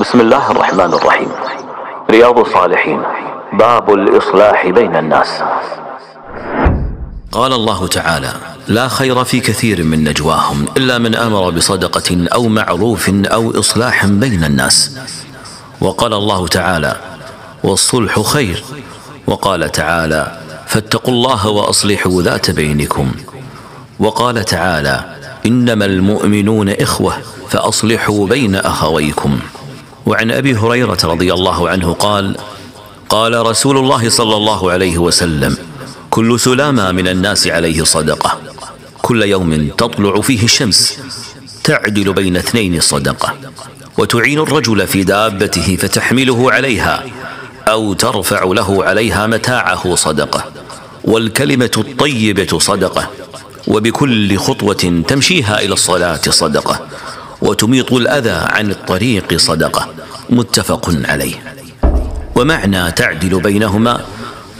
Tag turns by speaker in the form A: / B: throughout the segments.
A: بسم الله الرحمن الرحيم. رياض الصالحين. باب الإصلاح بين الناس.
B: قال الله تعالى لا خير في كثير من نجواهم إلا من أمر بصدقة أو معروف أو إصلاح بين الناس. وقال الله تعالى والصلح خير. وقال تعالى فاتقوا الله وأصلحوا ذات بينكم. وقال تعالى إنما المؤمنون إخوة فأصلحوا بين أخويكم. وعن أبي هريرة رضي الله عنه قال قال رسول الله صلى الله عليه وسلم كل سلامة من الناس عليه صدقة. كل يوم تطلع فيه الشمس تعدل بين اثنين صدقة. وتعين الرجل في دابته فتحمله عليها أو ترفع له عليها متاعه صدقة. والكلمة الطيبة صدقة. وبكل خطوة تمشيها إلى الصلاة صدقة. وتميط الأذى عن الطريق صدقة. متفق عليه. ومعنى تعدل بينهما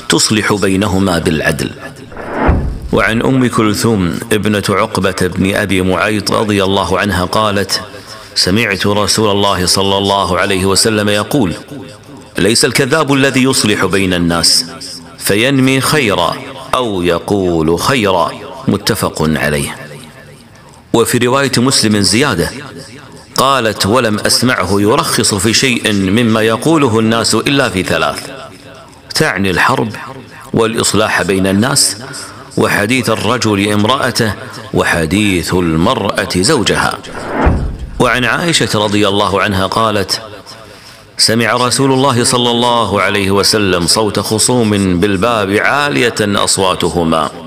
B: تصلح بينهما بالعدل. وعن أم كلثوم ابنة عقبة بن أبي معيط رضي الله عنها قالت سمعت رسول الله صلى الله عليه وسلم يقول ليس الكذاب الذي يصلح بين الناس فينمي خيرا أو يقول خيرا. متفق عليه. وفي رواية مسلم زيادة قالت ولم أسمعه يرخص في شيء مما يقوله الناس إلا في ثلاث تعني الحرب والإصلاح بين الناس وحديث الرجل امرأته وحديث المرأة زوجها. وعن عائشة رضي الله عنها قالت سمع رسول الله صلى الله عليه وسلم صوت خصوم بالباب عالية أصواتهما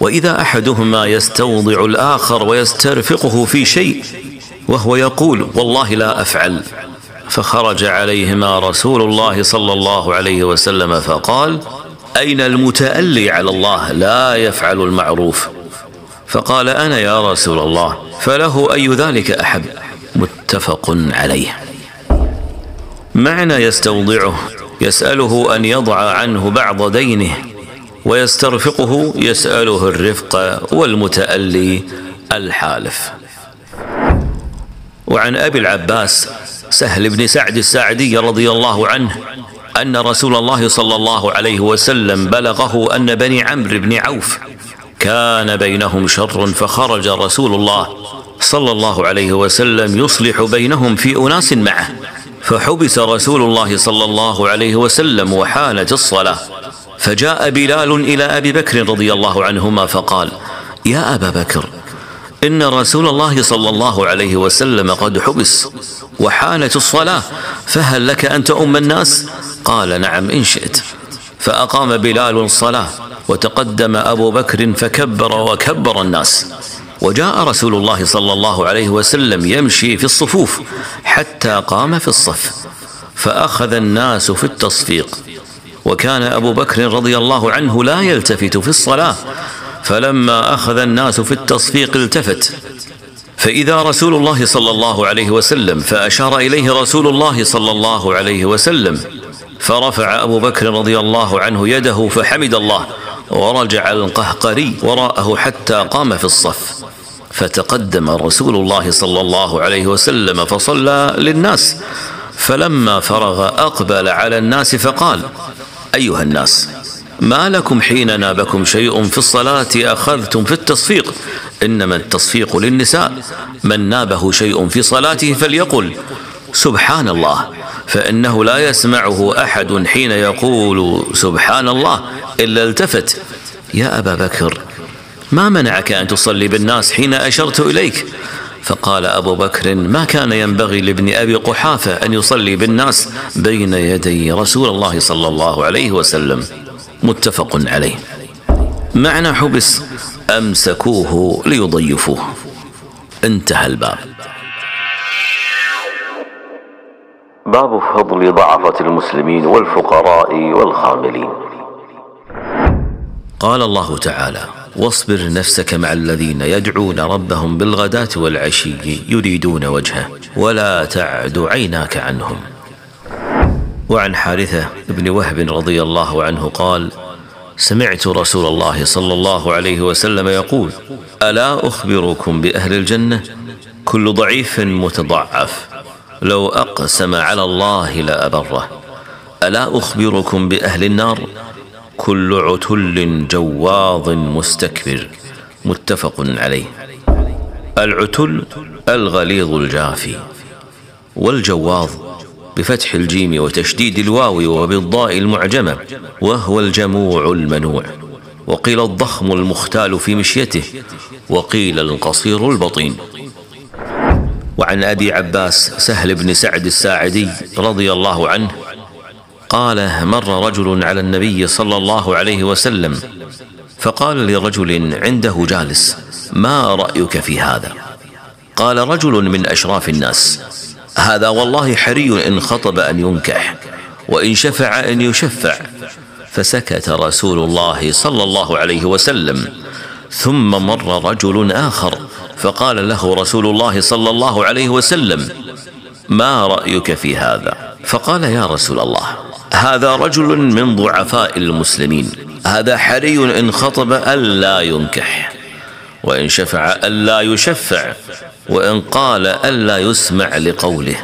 B: وإذا أحدهما يستوضع الآخر ويسترفقه في شيء وهو يقول والله لا أفعل فخرج عليهما رسول الله صلى الله عليه وسلم فقال أين المتألي على الله؟ لا يفعل المعروف. فقال أنا يا رسول الله فله أي ذلك احب متفق عليه. معنى يستوضعه يسأله أن يضع عنه بعض دينه ويسترفقه يسأله الرفق والمتألي الحالف. وعن أبي العباس سهل بن سعد الساعدي رضي الله عنه أن رسول الله صلى الله عليه وسلم بلغه أن بني عمرو بن عوف كان بينهم شر فخرج رسول الله صلى الله عليه وسلم يصلح بينهم في أناس معه فحبس رسول الله صلى الله عليه وسلم وحانت الصلاة. فجاء بلال إلى أبي بكر رضي الله عنهما فقال يا أبا بكر إن رسول الله صلى الله عليه وسلم قد حبس وحانت الصلاة فهل لك أن تؤم الناس قال نعم إن شئت. فأقام بلال الصلاة وتقدم أبو بكر فكبر وكبر الناس. وجاء رسول الله صلى الله عليه وسلم يمشي في الصفوف حتى قام في الصف فأخذ الناس في التصفيق. وكان أبو بكر رضي الله عنه لا يلتفت في الصلاة فلما أخذ الناس في التصفيق التفت. فإذا رسول الله صلى الله عليه وسلم فأشار إليه رسول الله صلى الله عليه وسلم فرفع أبو بكر رضي الله عنه يده فحمد الله ورجع القهقري وراءه حتى قام في الصف. فتقدم رسول الله صلى الله عليه وسلم فصلى للناس. فلما فرغ أقبل على الناس فقال أيها الناس ما لكم حين نابكم شيء في الصلاة أخذتم في التصفيق؟ إنما التصفيق للنساء. من نابه شيء في صلاته فليقل سبحان الله فإنه لا يسمعه أحد حين يقول سبحان الله إلا التفت. يا أبا بكر ما منعك أن تصلي بالناس حين أشرت إليك؟ فقال أبو بكر ما كان ينبغي لابن أبي قحافة أن يصلي بالناس بين يدي رسول الله صلى الله عليه وسلم. متفق عليه. معنى حبس أمسكوه ليضيفوه. انتهى الباب.
A: باب فضل ضعفة المسلمين والفقراء والخاملين.
B: قال الله تعالى واصبر نفسك مع الذين يدعون ربهم بالغداة والعشي يريدون وجهه ولا تعد عيناك عنهم. وعن حارثة بن وهب رضي الله عنه قال سمعت رسول الله صلى الله عليه وسلم يقول ألا أخبركم بأهل الجنة؟ كل ضعيف متضعف لو أقسم على الله لأبره. ألا أخبركم بأهل النار؟ كل عتل جواظ مستكبر متفق عليه. العتل الغليظ الجافي والجواظ بفتح الجيم وتشديد الواو وبالضاء المعجمة وهو الجموع المنوع. وقيل الضخم المختال في مشيته وقيل القصير البطين. وعن أبي عباس سهل بن سعد الساعدي رضي الله عنه قال مر رجل على النبي صلى الله عليه وسلم فقال لرجل عنده جالس ما رأيك في هذا؟ قال رجل من أشراف الناس هذا والله حري إن خطب أن ينكح وإن شفع أن يشفع. فسكت رسول الله صلى الله عليه وسلم. ثم مر رجل آخر فقال له رسول الله صلى الله عليه وسلم ما رأيك في هذا؟ فقال يا رسول الله هذا رجل من ضعفاء المسلمين هذا حري إن خطب ألا ينكح وإن شفع ألا يشفع وإن قال ألا يسمع لقوله.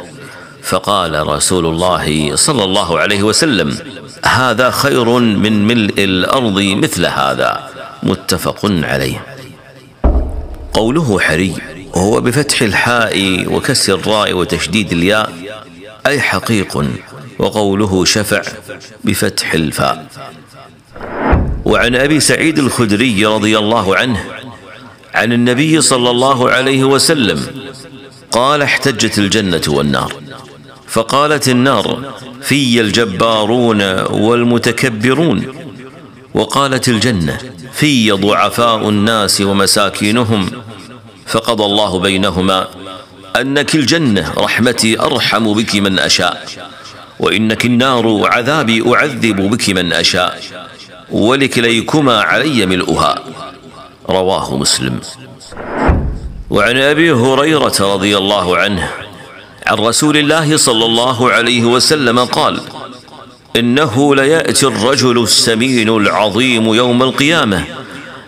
B: فقال رسول الله صلى الله عليه وسلم هذا خير من ملء الأرض مثل هذا متفق عليه. قوله حري هو بفتح الحاء وكسر الراء وتشديد الياء أي حقيق وقوله شفع بفتح الفاء. وعن أبي سعيد الخدري رضي الله عنه عن النبي صلى الله عليه وسلم قال احتجت الجنة والنار. فقالت النار في الجبارون والمتكبرون. وقالت الجنة في ضعفاء الناس ومساكينهم. فقضى الله بينهما أنك الجنة رحمتي أرحم بك من أشاء وإنك النار عذابي أعذب بك من أشاء ولكليكما علي ملؤها رواه مسلم. وعن أبي هريرة رضي الله عنه عن رسول الله صلى الله عليه وسلم قال إنه ليأتي الرجل السمين العظيم يوم القيامة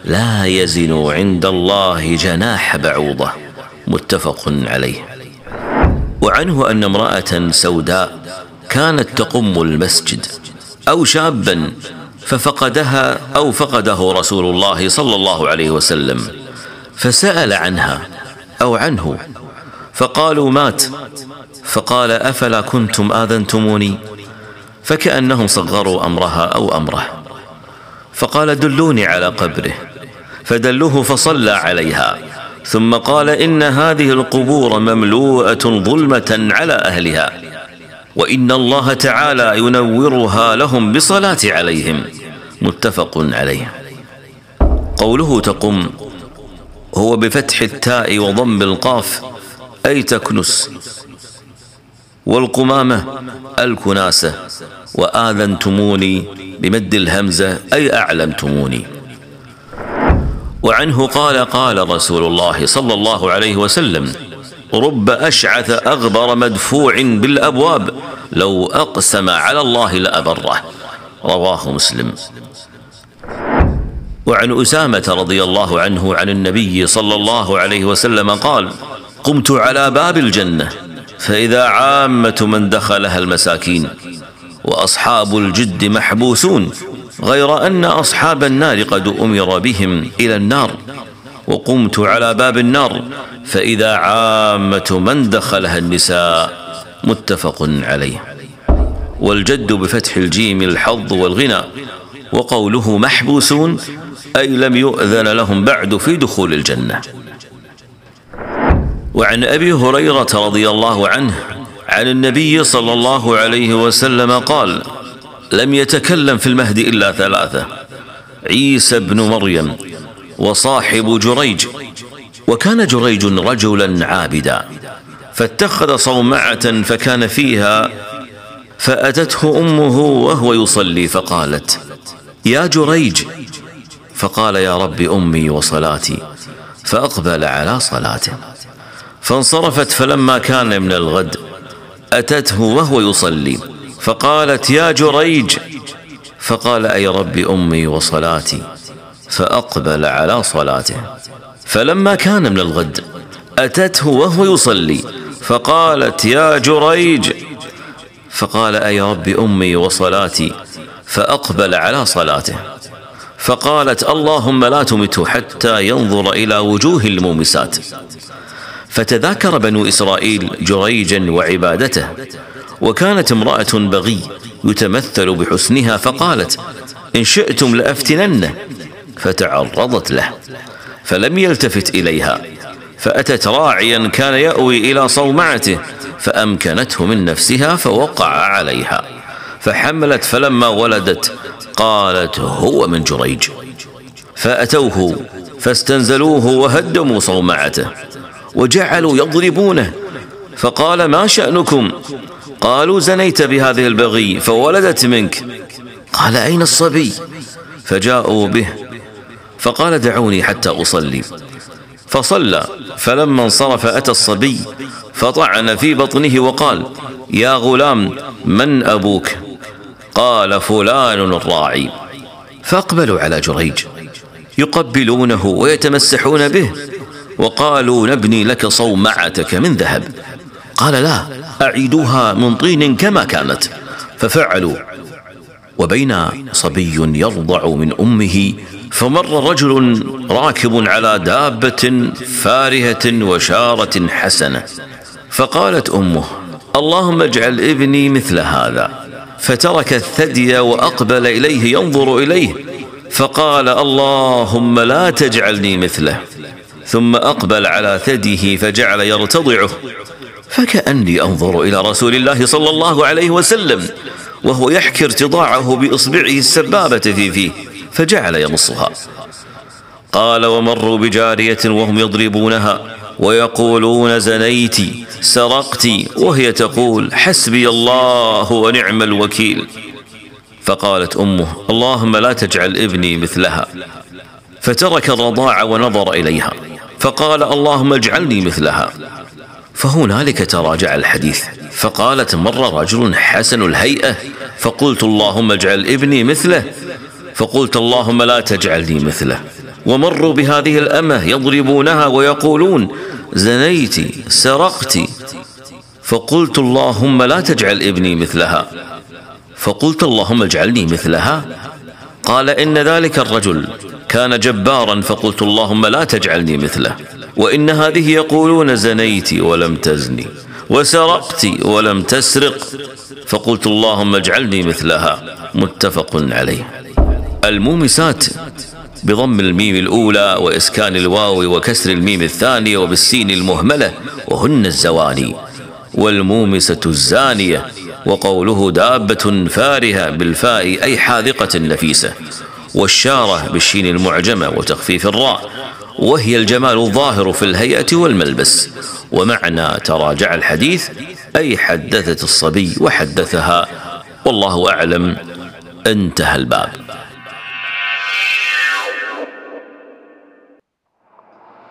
B: لا يزن عند الله جناح بعوضة. متفق عليه. وعنه أن امرأة سوداء كانت تقم المسجد أو شابا ففقدها أو فقده رسول الله صلى الله عليه وسلم فسأل عنها أو عنه فقالوا مات. فقال أفلا كنتم آذنتموني؟ فكأنهم صغروا أمرها أو أمره. فقال دلوني على قبره. فدلوه فصلى عليها. ثم قال إن هذه القبور مملوءة ظلمة على أهلها وإن الله تعالى ينورها لهم بصلاة عليهم. متفق عليه. قوله تقم هو بفتح التاء وضم القاف أي تكنس والقمامة الكناسة وآذنتموني بمد الهمزة أي أعلمتموني. وعنه قال قال رسول الله صلى الله عليه وسلم رب أشعث أغبر مدفوع بالأبواب لو أقسم على الله لأبره. رواه مسلم. وعن أسامة رضي الله عنه عن النبي صلى الله عليه وسلم قال قمت على باب الجنة فإذا عامة من دخلها المساكين وأصحاب الجد محبوسون غير أن أصحاب النار قد أمر بهم إلى النار وقمت على باب النار فإذا عامة من دخلها النساء متفق عليه. والجد بفتح الجيم الحظ والغنى وقوله محبوسون أي لم يؤذن لهم بعد في دخول الجنة. وعن أبي هريرة رضي الله عنه عن النبي صلى الله عليه وسلم قال لم يتكلم في المهد إلا ثلاثة. عيسى بن مريم وصاحب جريج. وكان جريج رجلا عابدا. فاتخذ صومعة فكان فيها فأتته أمه وهو يصلي فقالت يا جريج. فقال يا رب أمي وصلاتي. فأقبل على صلاته. فانصرفت فلما كان من الغد أتته وهو يصلي. فقالت يا جريج فقال أي رب أمي وصلاتي فأقبل على صلاته. فلما كان من الغد أتته وهو يصلي فقالت يا جريج فقال أي رب أمي وصلاتي فأقبل على صلاته. فقالت اللهم لا تمته حتى ينظر إلى وجوه المومسات. فتذاكر بنو إسرائيل جريجا وعبادته وكانت امرأة بغي يتمثل بحسنها فقالت إن شئتم لأفتننه فتعرضت له فلم يلتفت إليها فأتت راعيا كان يأوي إلى صومعته فأمكنته من نفسها فوقع عليها فحملت فلما ولدت قالت هو من جريج فأتوه فاستنزلوه وهدموا صومعته وجعلوا يضربونه فقال ما شأنكم؟ قالوا زنيت بهذه البغي فولدت منك. قال أين الصبي؟ فجاءوا به. فقال دعوني حتى أصلي. فصلى. فلما انصرف أتى الصبي فطعن في بطنه وقال يا غلام من أبوك؟ قال فلان الراعي. فأقبلوا على جريج يقبلونه ويتمسحون به وقالوا نبني لك صومعتك من ذهب. قال لا أعيدوها من طين كما كانت. ففعلوا. وبين صبي يرضع من أمه فمر رجل راكب على دابة فارهة وشارة حسنة. فقالت أمه اللهم اجعل ابني مثل هذا. فترك الثدي وأقبل إليه ينظر إليه. فقال اللهم لا تجعلني مثله. ثم أقبل على ثديه فجعل يرتضعه. فكأني أنظر إلى رسول الله صلى الله عليه وسلم وهو يحكي ارتضاعه بإصبعه السبابة في فيه فجعل يمصها قال ومروا بجارية وهم يضربونها ويقولون زنيت سرقت وهي تقول حسبي الله ونعم الوكيل فقالت أمه اللهم لا تجعل ابني مثلها فترك الرضاع ونظر إليها فقال اللهم اجعلني مثلها فهنالك تراجع الحديث. فقالت مر رجل حسن الهيئة فقلت اللهم اجعل ابني مثله. فقلت اللهم لا تجعلني مثله. ومروا بهذه الأمة يضربونها ويقولون زنيت سرقت. فقلت اللهم لا تجعل ابني مثلها. فقلت اللهم اجعلني مثلها. قال إن ذلك الرجل كان جبارا فقلت اللهم لا تجعلني مثله. وإن هذه يقولون زنيت ولم تزني وسرقت ولم تسرق فقلت اللهم اجعلني مثلها متفق عليه. المومسات بضم الميم الأولى وإسكان الواو وكسر الميم الثانية وبالسين المهملة وهن الزواني والمومسة الزانية وقوله دابة فارهة بالفاء أي حاذقة نفيسة والشارة بالشين المعجمة وتخفيف الراء وهي الجمال الظاهر في الهيئة والملبس. ومعنى تراجع الحديث أي حدثت الصبي وحدثها. والله أعلم انتهى الباب.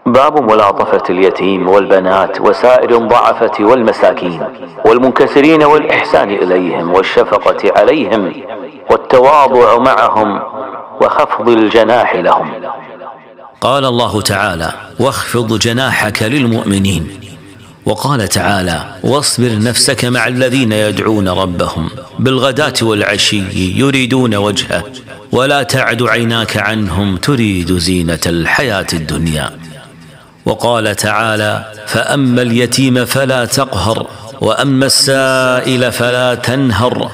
A: باب ملاطفة اليتيم والبنات وسائر الضعفة والمساكين والمنكسرين والإحسان إليهم والشفقة عليهم والتواضع معهم وخفض الجناح لهم.
B: قال الله تعالى واخفض جناحك للمؤمنين. وقال تعالى واصبر نفسك مع الذين يدعون ربهم بالغداة والعشي يريدون وجهه ولا تعد عيناك عنهم تريد زينة الحياة الدنيا. وقال تعالى فأما اليتيم فلا تقهر وأما السائل فلا تنهر.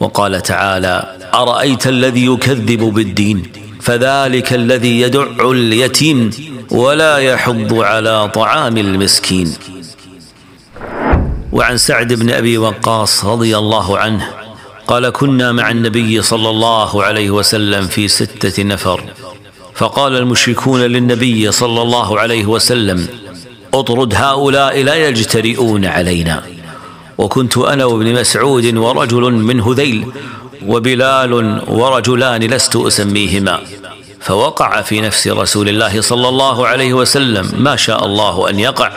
B: وقال تعالى أرأيت الذي يكذب بالدين؟ فذلك الذي يدع اليتيم ولا يحض على طعام المسكين. وعن سعد بن أبي وقاص رضي الله عنه قال كنا مع النبي صلى الله عليه وسلم في ستة نفر فقال المشركون للنبي صلى الله عليه وسلم اطرد هؤلاء لا يجترئون علينا. وكنت أنا وابن مسعود ورجل من هذيل وبلال ورجلان لست أسميهما. فوقع في نفس رسول الله صلى الله عليه وسلم ما شاء الله أن يقع.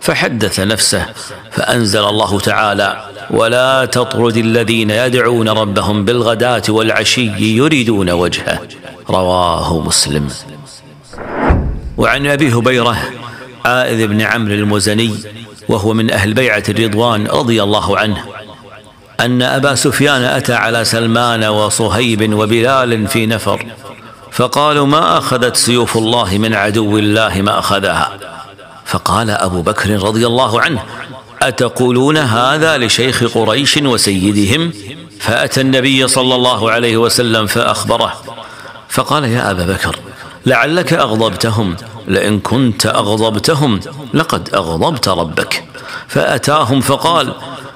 B: فحدث نفسه فأنزل الله تعالى ولا تطرد الذين يدعون ربهم بالغداة والعشي يريدون وجهه رواه مسلم. وعن أبي هبيرة عائذ بن عمرو المزني وهو من أهل بيعة الرضوان رضي الله عنه أن أبا سفيان أتى على سلمان وصهيب وبلال في نفر فقالوا ما أخذت سيوف الله من عدو الله ما أخذها؟ فقال أبو بكر رضي الله عنه أتقولون هذا لشيخ قريش وسيدهم؟ فأتى النبي صلى الله عليه وسلم فأخبره فقال يا أبا بكر لعلك أغضبتهم لئن كنت أغضبتهم لقد أغضبت ربك. فأتاهم فقال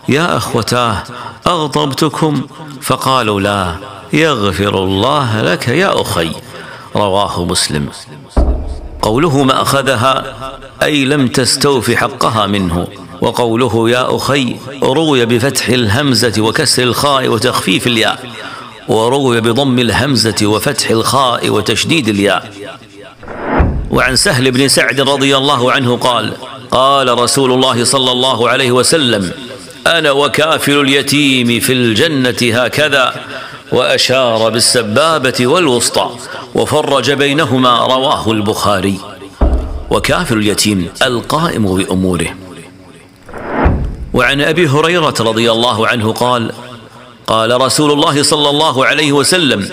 B: يا أخوتاه أغضبتكم؟ فقالوا لا. يغفر الله لك يا أخي. رواه مسلم. قوله ما أخذها؟ أي لم تستوف حقها منه. وقوله يا أخي روي بفتح الهمزة وكسر الخاء وتخفيف الياء. وروي بضم الهمزة وفتح الخاء وتشديد الياء. وعن سهل بن سعد رضي الله عنه قال قال رسول الله صلى الله عليه وسلم أنا وكافل اليتيم في الجنة هكذا وأشار بالسبابة والوسطى وفرج بينهما رواه البخاري. وكافل اليتيم القائم بأموره. وعن أبي هريرة رضي الله عنه قال قال رسول الله صلى الله عليه وسلم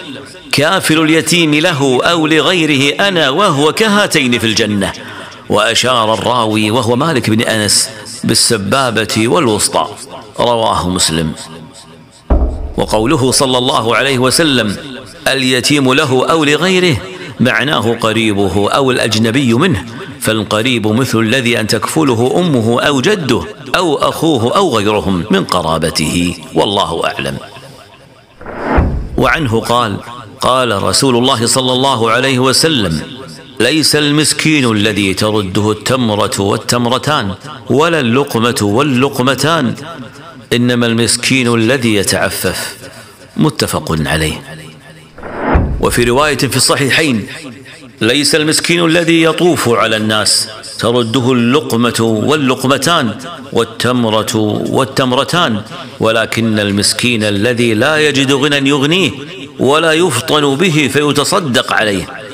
B: كافل اليتيم له أو لغيره أنا وهو كهاتين في الجنة. وأشار الراوي وهو مالك بن أنس بالسبابة والوسطى. رواه مسلم. وقوله صلى الله عليه وسلم اليتيم له أو لغيره معناه قريبه أو الأجنبي منه فالقريب مثل الذي أن تكفله أمه أو جده أو أخوه أو غيرهم من قرابته. والله أعلم. وعنه قال قال رسول الله صلى الله عليه وسلم ليس المسكين الذي ترده التمرة والتمرتان ولا اللقمة واللقمتان. إنما المسكين الذي يتعفف. متفق عليه. وفي رواية في الصحيحين ليس المسكين الذي يطوف على الناس ترده اللقمة واللقمتان والتمرة والتمرتان. ولكن المسكين الذي لا يجد غنى يغنيه ولا يفطن به فيتصدق عليه.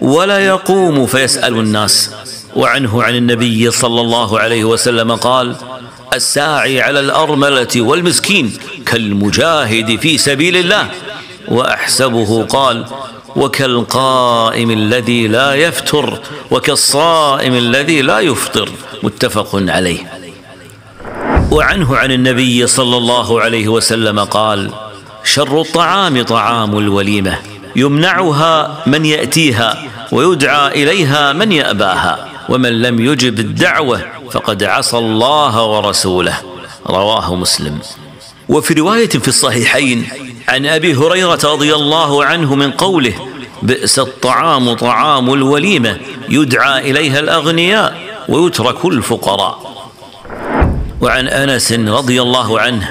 B: ولا يقوم فيسأل الناس. وعنه عن النبي صلى الله عليه وسلم قال الساعي على الأرملة والمسكين كالمجاهد في سبيل الله. وأحسبه قال وكالقائم الذي لا يفتر وكالصائم الذي لا يفطر. متفق عليه. وعنه عن النبي صلى الله عليه وسلم قال شر الطعام طعام الوليمة. يمنعها من يأتيها ويدعى إليها من يأباها. ومن لم يجب الدعوة فقد عصى الله ورسوله. رواه مسلم. وفي رواية في الصحيحين عن أبي هريرة رضي الله عنه من قوله بئس الطعام طعام الوليمة يدعى إليها الأغنياء ويترك الفقراء. وعن أنس رضي الله عنه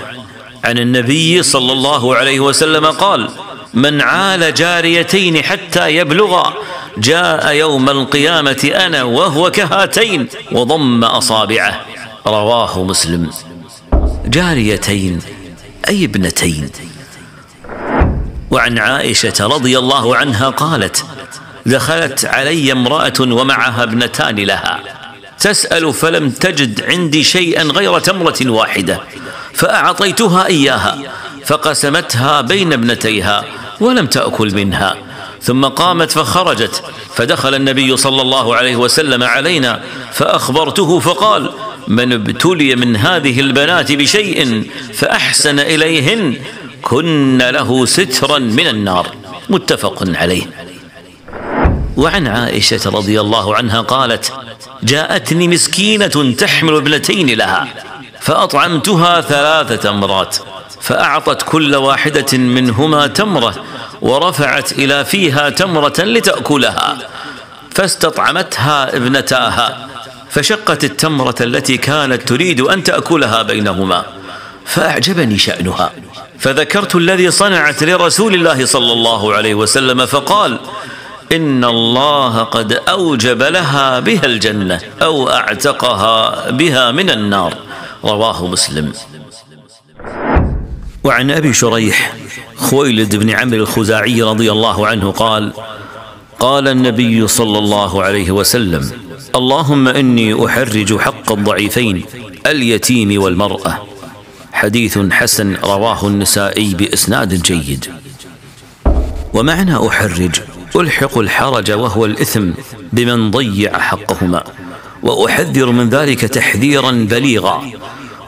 B: عن النبي صلى الله عليه وسلم قال من عال جاريتين حتى يبلغا جاء يوم القيامة أنا وهو كهاتين وضم أصابعه. رواه مسلم. جاريتين أي ابنتين؟ وعن عائشة رضي الله عنها قالت دخلت علي امرأة ومعها ابنتان لها. تسأل فلم تجد عندي شيئا غير تمرة واحدة فأعطيتها إياها فقسمتها بين ابنتيها ولم تأكل منها. ثم قامت فخرجت فدخل النبي صلى الله عليه وسلم علينا فأخبرته فقال من ابتلي من هذه البنات بشيء فأحسن إليهن كن له سترا من النار. متفق عليه. وعن عائشة رضي الله عنها قالت جاءتني مسكينة تحمل ابنتين لها فأطعمتها ثلاثة امرات. فأعطت كل واحدة منهما تمرة ورفعت إلى فيها تمرة لتأكلها فاستطعمتها ابنتاها فشقت التمرة التي كانت تريد أن تأكلها بينهما فأعجبني شأنها. فذكرت الذي صنعت لرسول الله صلى الله عليه وسلم فقال إن الله قد أوجب لها بها الجنة أو أعتقها بها من النار. رواه مسلم. وعن أبي شريح خويلد بن عمرو الخزاعي رضي الله عنه قال قال النبي صلى الله عليه وسلم اللهم إني أحرج حق الضعيفين اليتيم والمرأة. حديث حسن رواه النسائي بإسناد جيد. ومعنى أحرج ألحق الحرج وهو الإثم بمن ضيع حقهما وأحذر من ذلك تحذيرا بليغا.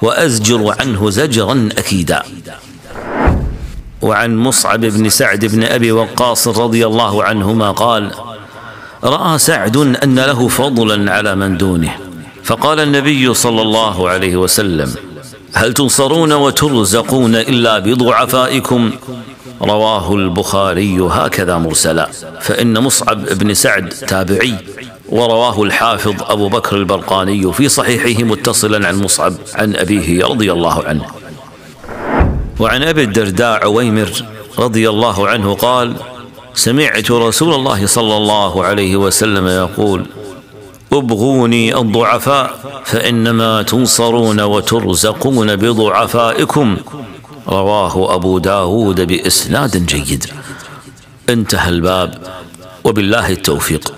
B: وأزجر عنه زجرا أكيدا. وعن مصعب بن سعد بن أبي وقاص رضي الله عنهما قال رأى سعد أن له فضلا على من دونه. فقال النبي صلى الله عليه وسلم هل تنصرون وترزقون إلا بضعفائكم؟ رواه البخاري هكذا مرسلا. فإن مصعب بن سعد تابعي. ورواه الحافظ أبو بكر البرقاني في صحيحه متصلا عن مصعب عن أبيه رضي الله عنه. وعن أبي الدرداء عويمر رضي الله عنه قال سمعت رسول الله صلى الله عليه وسلم يقول أبغوني الضعفاء فإنما تنصرون وترزقون بضعفائكم. رواه أبو داود بإسناد جيد. انتهى الباب وبالله التوفيق.